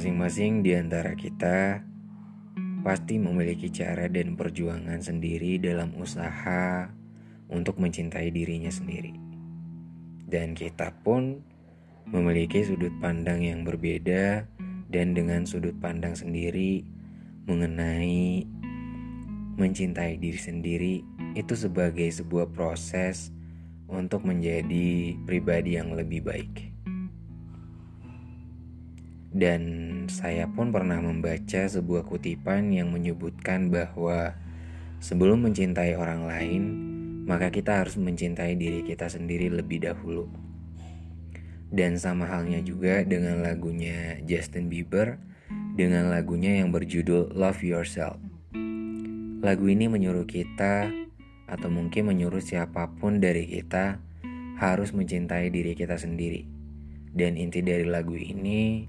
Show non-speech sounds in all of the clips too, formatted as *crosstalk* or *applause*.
Masing-masing di antara kita pasti memiliki cara dan perjuangan sendiri dalam usaha untuk mencintai dirinya sendiri. Dan kita pun memiliki sudut pandang yang berbeda dan dengan sudut pandang sendiri mengenai mencintai diri sendiri itu sebagai sebuah proses untuk menjadi pribadi yang lebih baik. Dan saya pun pernah membaca sebuah kutipan yang menyebutkan bahwa sebelum mencintai orang lain, maka kita harus mencintai diri kita sendiri lebih dahulu. Dan sama halnya juga dengan lagunya Justin Bieber dengan lagunya yang berjudul Love Yourself. Lagu ini menyuruh kita atau mungkin menyuruh siapa pun dari kita harus mencintai diri kita sendiri. Dan inti dari lagu ini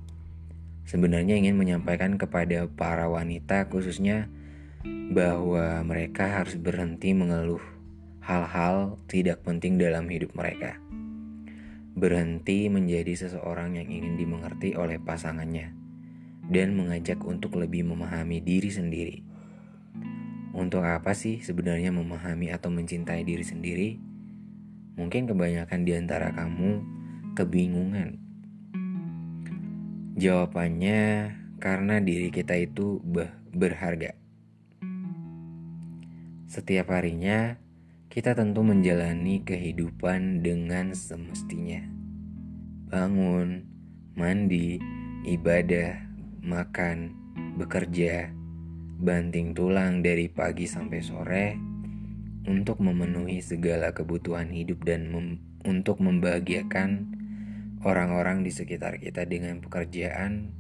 sebenarnya ingin menyampaikan kepada para wanita khususnya bahwa mereka harus berhenti mengeluh hal-hal tidak penting dalam hidup mereka. Berhenti menjadi seseorang yang ingin dimengerti oleh pasangannya dan mengajak untuk lebih memahami diri sendiri. Untuk apa sih sebenarnya memahami atau mencintai diri sendiri? Mungkin kebanyakan di antara kamu kebingungan Jawabannya karena diri kita itu berharga. Setiap harinya kita tentu menjalani kehidupan dengan semestinya. Bangun, mandi, ibadah, makan, bekerja, banting tulang dari pagi sampai sore untuk memenuhi segala kebutuhan hidup dan mem untuk membahagiakan orang-orang di sekitar kita dengan pekerjaan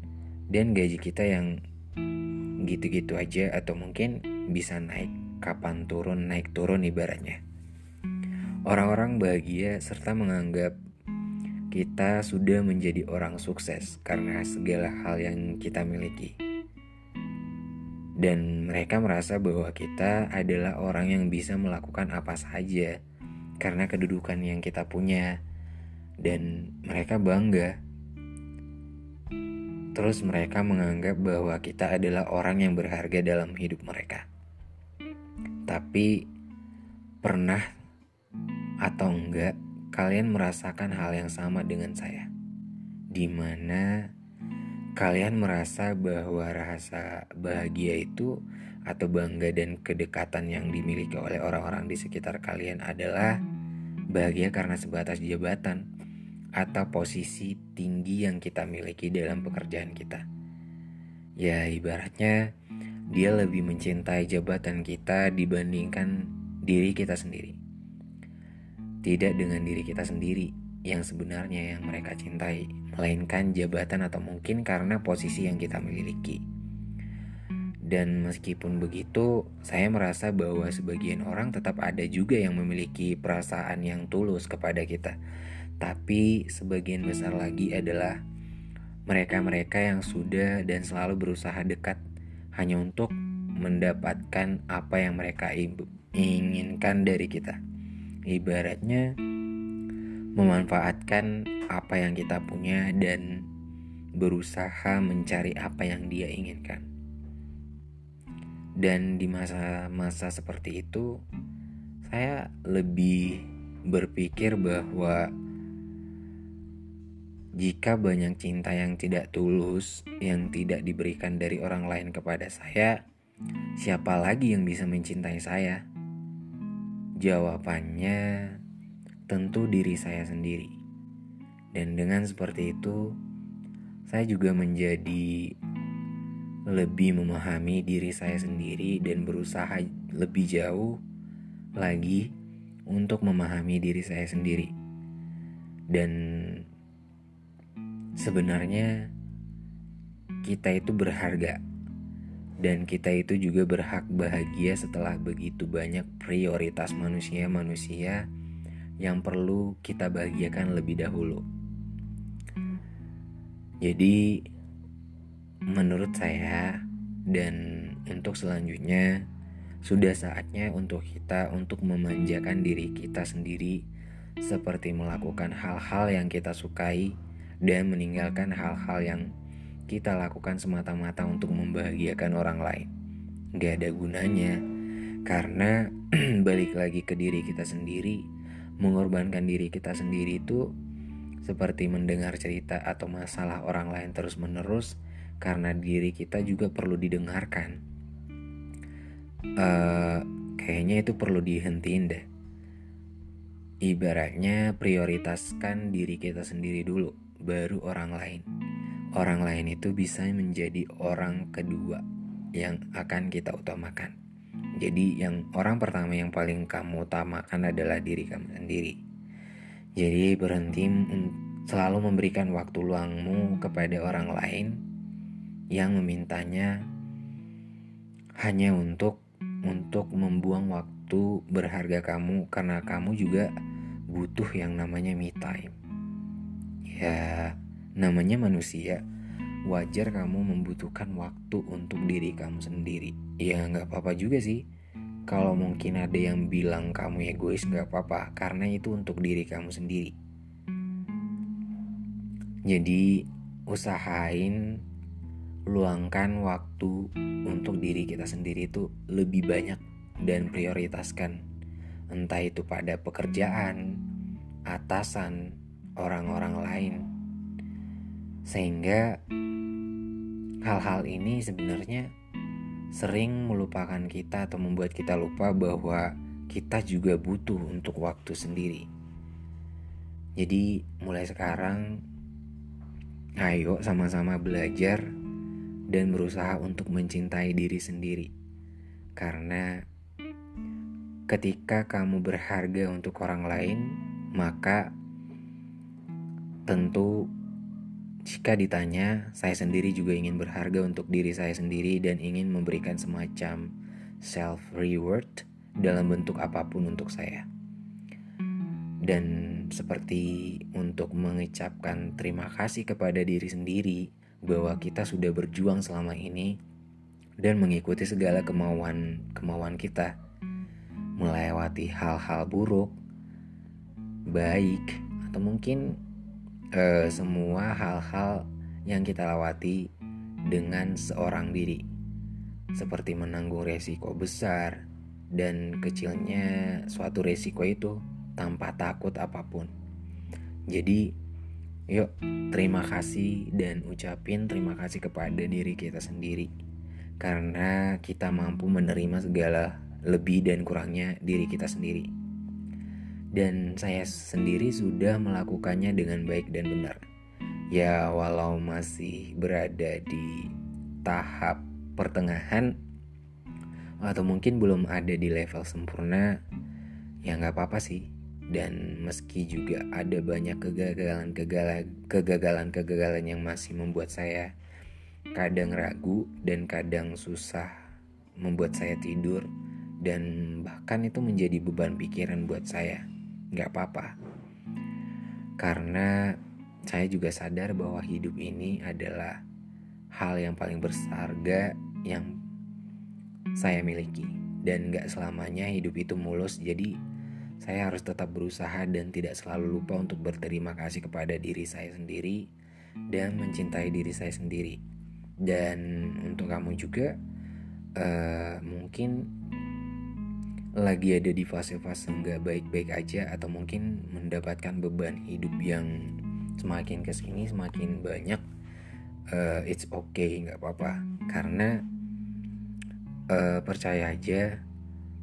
dan gaji kita yang gitu-gitu aja atau mungkin bisa naik kapan turun naik turun ibaratnya. Orang-orang bahagia serta menganggap kita sudah menjadi orang sukses karena segala hal yang kita miliki. Dan mereka merasa bahwa kita adalah orang yang bisa melakukan apa saja karena kedudukan yang kita punya dan mereka bangga. Terus mereka menganggap bahwa kita adalah orang yang berharga dalam hidup mereka. Tapi pernah atau enggak kalian merasakan hal yang sama dengan saya? Di mana kalian merasa bahwa rasa bahagia itu atau bangga dan kedekatan yang dimiliki oleh orang-orang di sekitar kalian adalah bahagia karena sebatas jabatan atau posisi tinggi yang kita miliki dalam pekerjaan kita. Ya, ibaratnya dia lebih mencintai jabatan kita dibandingkan diri kita sendiri. Tidak dengan diri kita sendiri yang sebenarnya yang mereka cintai, melainkan jabatan atau mungkin karena posisi yang kita miliki. Dan meskipun begitu, saya merasa bahwa sebagian orang tetap ada juga yang memiliki perasaan yang tulus kepada kita tapi sebagian besar lagi adalah mereka-mereka yang sudah dan selalu berusaha dekat hanya untuk mendapatkan apa yang mereka inginkan dari kita. Ibaratnya memanfaatkan apa yang kita punya dan berusaha mencari apa yang dia inginkan. Dan di masa-masa seperti itu, saya lebih berpikir bahwa jika banyak cinta yang tidak tulus, yang tidak diberikan dari orang lain kepada saya, siapa lagi yang bisa mencintai saya? Jawabannya tentu diri saya sendiri. Dan dengan seperti itu, saya juga menjadi lebih memahami diri saya sendiri dan berusaha lebih jauh lagi untuk memahami diri saya sendiri. Dan Sebenarnya kita itu berharga dan kita itu juga berhak bahagia setelah begitu banyak prioritas manusia-manusia yang perlu kita bahagiakan lebih dahulu. Jadi menurut saya dan untuk selanjutnya sudah saatnya untuk kita untuk memanjakan diri kita sendiri seperti melakukan hal-hal yang kita sukai dan meninggalkan hal-hal yang kita lakukan semata-mata untuk membahagiakan orang lain. Gak ada gunanya, karena *clears throat* balik lagi ke diri kita sendiri, mengorbankan diri kita sendiri itu seperti mendengar cerita atau masalah orang lain terus-menerus, karena diri kita juga perlu didengarkan. Uh, kayaknya itu perlu dihentiin deh. Ibaratnya prioritaskan diri kita sendiri dulu, baru orang lain orang lain itu bisa menjadi orang kedua yang akan kita utamakan. Jadi yang orang pertama yang paling kamu utamakan adalah diri kamu sendiri. Jadi berhenti selalu memberikan waktu luangmu kepada orang lain yang memintanya hanya untuk untuk membuang waktu berharga kamu karena kamu juga butuh yang namanya me time. Ya, Namanya manusia, wajar kamu membutuhkan waktu untuk diri kamu sendiri. Ya nggak apa-apa juga sih. Kalau mungkin ada yang bilang kamu egois nggak apa-apa, karena itu untuk diri kamu sendiri. Jadi usahain luangkan waktu untuk diri kita sendiri itu lebih banyak dan prioritaskan entah itu pada pekerjaan, atasan, orang-orang lain sehingga hal-hal ini sebenarnya sering melupakan kita atau membuat kita lupa bahwa kita juga butuh untuk waktu sendiri. Jadi mulai sekarang ayo sama-sama belajar dan berusaha untuk mencintai diri sendiri. Karena ketika kamu berharga untuk orang lain, maka tentu jika ditanya, saya sendiri juga ingin berharga untuk diri saya sendiri dan ingin memberikan semacam self reward dalam bentuk apa pun untuk saya. Dan seperti untuk mengucapkan terima kasih kepada diri sendiri bahwa kita sudah berjuang selama ini dan mengikuti segala kemauan-kemauan kita, melewati hal-hal buruk, baik, atau mungkin uh, semua hal-hal yang kita lewati dengan seorang diri, seperti menanggung resiko besar dan kecilnya suatu resiko itu tanpa takut apa pun. Jadi, yuk terima kasih dan ucapin terima kasih kepada diri kita sendiri. Karena kita mampu menerima segala lebih dan kurangnya diri kita sendiri dan saya sendiri sudah melakukannya dengan baik dan benar. Ya, walau masih berada di tahap pertengahan atau mungkin belum ada di level sempurna, ya nggak apa-apa sih. Dan meski juga ada banyak kegagalan-kegagalan yang masih membuat saya kadang ragu dan kadang susah membuat saya tidur dan bahkan itu menjadi beban pikiran buat saya nggak apa-apa. Karena saya juga sadar bahwa hidup ini adalah hal yang paling berharga yang saya miliki. Dan nggak selamanya hidup itu mulus, jadi saya harus tetap berusaha dan tidak selalu lupa untuk berterima kasih kepada diri saya sendiri dan mencintai diri saya sendiri. Dan untuk kamu juga, uh, mungkin lagi ada di fase-fase nggak baik-baik aja atau mungkin mendapatkan beban hidup yang semakin ke sini semakin banyak uh, it's okay nggak apa-apa. Karena uh, percaya aja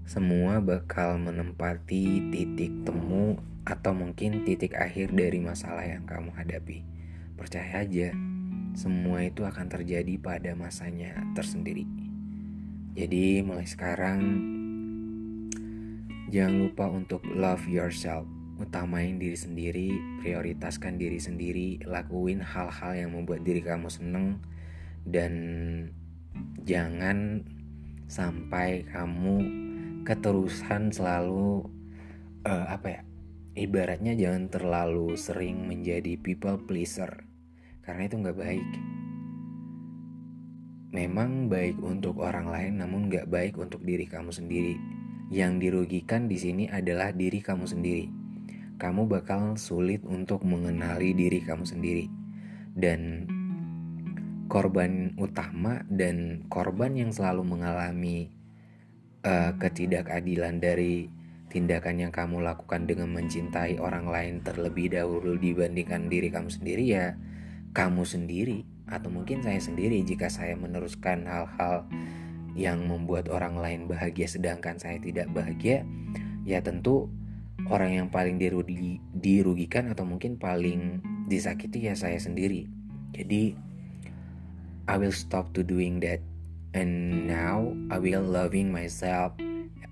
semua bakal menempati titik temu atau mungkin titik akhir dari masalah yang kamu hadapi. Percaya aja semua itu akan terjadi pada masanya tersendiri. Jadi mulai sekarang Jangan lupa untuk love yourself. Utamain diri sendiri, prioritaskan diri sendiri, lakuin hal-hal yang membuat diri kamu seneng dan jangan sampai kamu keterusan selalu uh, apa ya? Ibaratnya jangan terlalu sering menjadi people pleaser karena itu nggak baik. Memang baik untuk orang lain, namun nggak baik untuk diri kamu sendiri yang dirugikan di sini adalah diri kamu sendiri. Kamu bakal sulit untuk mengenali diri kamu sendiri. Dan korban utama dan korban yang selalu mengalami uh, ketidakadilan dari tindakan yang kamu lakukan dengan mencintai orang lain terlebih dahulu dibandingkan diri kamu sendiri ya kamu sendiri atau mungkin saya sendiri jika saya meneruskan hal-hal yang membuat orang lain bahagia sedangkan saya tidak bahagia ya tentu orang yang paling dirugi, dirugikan atau mungkin paling disakiti ya saya sendiri. Jadi I will stop to doing that. And now I will loving myself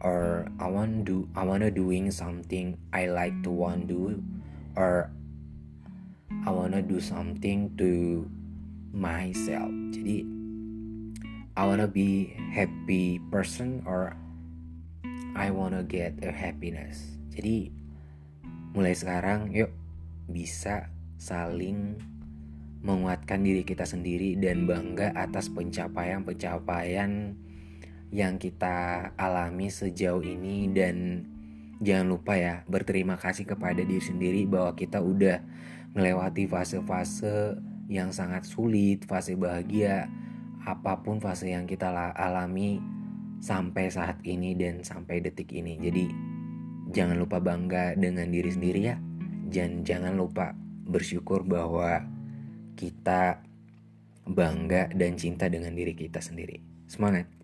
or I want do I wanna doing something I like to want do or I wanna do something to myself. Jadi I wanna be happy person or I wanna get a happiness. Jadi mulai sekarang yuk bisa saling menguatkan diri kita sendiri dan bangga atas pencapaian-pencapaian yang kita alami sejauh ini. Dan jangan lupa ya berterima kasih kepada diri sendiri bahwa kita udah melewati fase-fase yang sangat sulit, fase bahagia, apa pun fase yang kita alami sampai saat ini dan sampai detik ini. Jadi jangan lupa bangga dengan diri sendiri ya. Dan jangan lupa bersyukur bahwa kita bangga dan cinta dengan diri kita sendiri. Semangat!